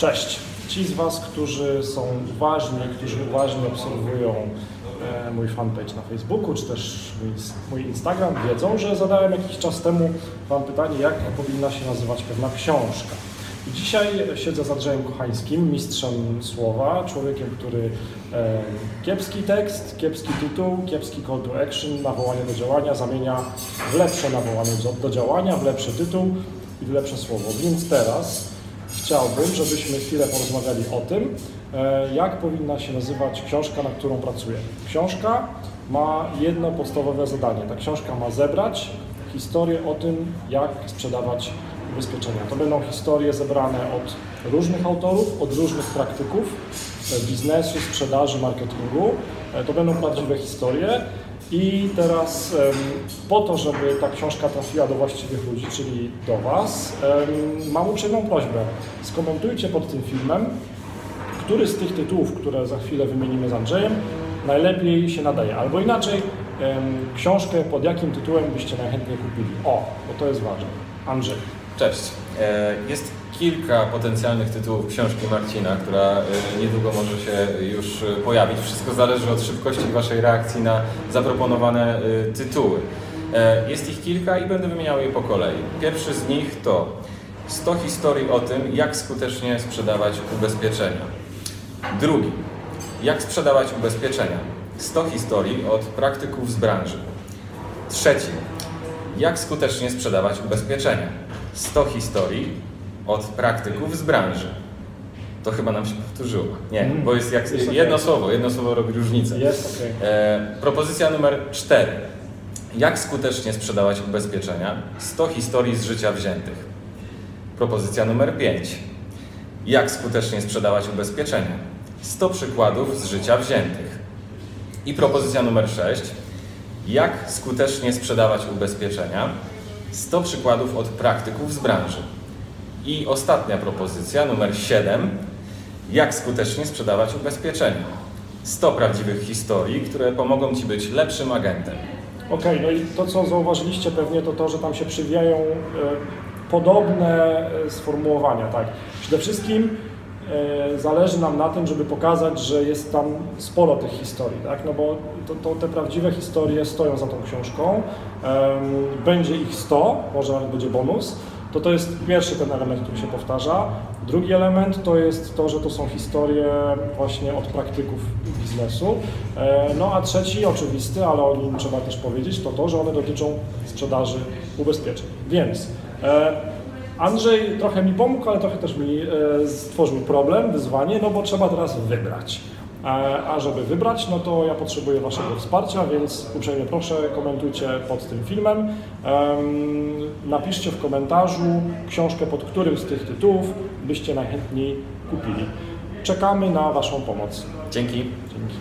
Cześć. Ci z Was, którzy są uważni, którzy uważnie obserwują e, mój fanpage na Facebooku, czy też mój, Instagram, wiedzą, że zadałem jakiś czas temu Wam pytanie, jak powinna się nazywać pewna książka. I dzisiaj siedzę z Andrzejem Kochańskim, mistrzem słowa, człowiekiem, który e, kiepski tekst, kiepski tytuł, kiepski call to action, nawołanie do działania zamienia w lepsze nawołanie do działania, w lepszy tytuł i w lepsze słowo. Więc teraz chciałbym, żebyśmy chwilę porozmawiali o tym, e, jak powinna się nazywać książka, na którą pracuję. Książka ma jedno podstawowe zadanie. Ta książka ma zebrać historię o tym, jak sprzedawać ubezpieczenia. To będą historie zebrane od różnych autorów, od różnych praktyków e, biznesu, sprzedaży, marketingu. E, To będą prawdziwe historie. I teraz po to, żeby ta książka trafiła do właściwych ludzi, czyli do Was, mam uprzejmą prośbę. Skomentujcie pod tym filmem, który z tych tytułów, które za chwilę wymienimy z Andrzejem, najlepiej się nadaje. Albo inaczej, książkę pod jakim tytułem byście najchętniej kupili. O, bo to jest ważne. Andrzej. Cześć. E, Jest kilka potencjalnych tytułów książki Marcina, która e, niedługo może się już e, pojawić. Wszystko zależy od szybkości Waszej reakcji na zaproponowane tytuły. Jest ich kilka i będę wymieniał je po kolei. Pierwszy z nich to 100 historii o tym, jak skutecznie sprzedawać ubezpieczenia. Drugi, jak sprzedawać ubezpieczenia. 100 historii od praktyków z branży. Trzeci, jak skutecznie sprzedawać ubezpieczenia. 100 historii od praktyków z branży. To chyba nam się powtórzyło. Nie, Mm, bo jest jak jest jedno słowo, jedno słowo robi różnicę. Jest okej. E, propozycja numer 4. Jak skutecznie sprzedawać ubezpieczenia? 100 historii z życia wziętych. Propozycja numer 5. Jak skutecznie sprzedawać ubezpieczenia? 100 przykładów z życia wziętych. I propozycja numer 6. Jak skutecznie sprzedawać ubezpieczenia? 100 przykładów od praktyków z branży. I ostatnia propozycja, numer 7. Jak skutecznie sprzedawać ubezpieczenia? 100 prawdziwych historii, które pomogą Ci być lepszym agentem. Okej, no i to co zauważyliście pewnie to to, że tam się przywijają e, podobne e, sformułowania, tak. Przede wszystkim zależy nam na tym, żeby pokazać, że jest tam sporo tych historii, tak, no bo to, to te prawdziwe historie stoją za tą książką, będzie ich 100, może nawet będzie bonus, to to jest pierwszy ten element, który się powtarza. Drugi element to jest to, że to są historie właśnie od praktyków biznesu. E, No a trzeci, oczywisty, ale o nim trzeba też powiedzieć, to to, że one dotyczą sprzedaży ubezpieczeń. Więc e, Andrzej trochę mi pomógł, ale trochę też mi e, stworzył problem, wyzwanie, no bo trzeba teraz wybrać. E, A żeby wybrać, no to ja potrzebuję Waszego wsparcia, więc uprzejmie proszę, komentujcie pod tym filmem. Em, Napiszcie w komentarzu książkę, pod którym z tych tytułów byście najchętniej kupili. Czekamy na Waszą pomoc. Dzięki. Dzięki.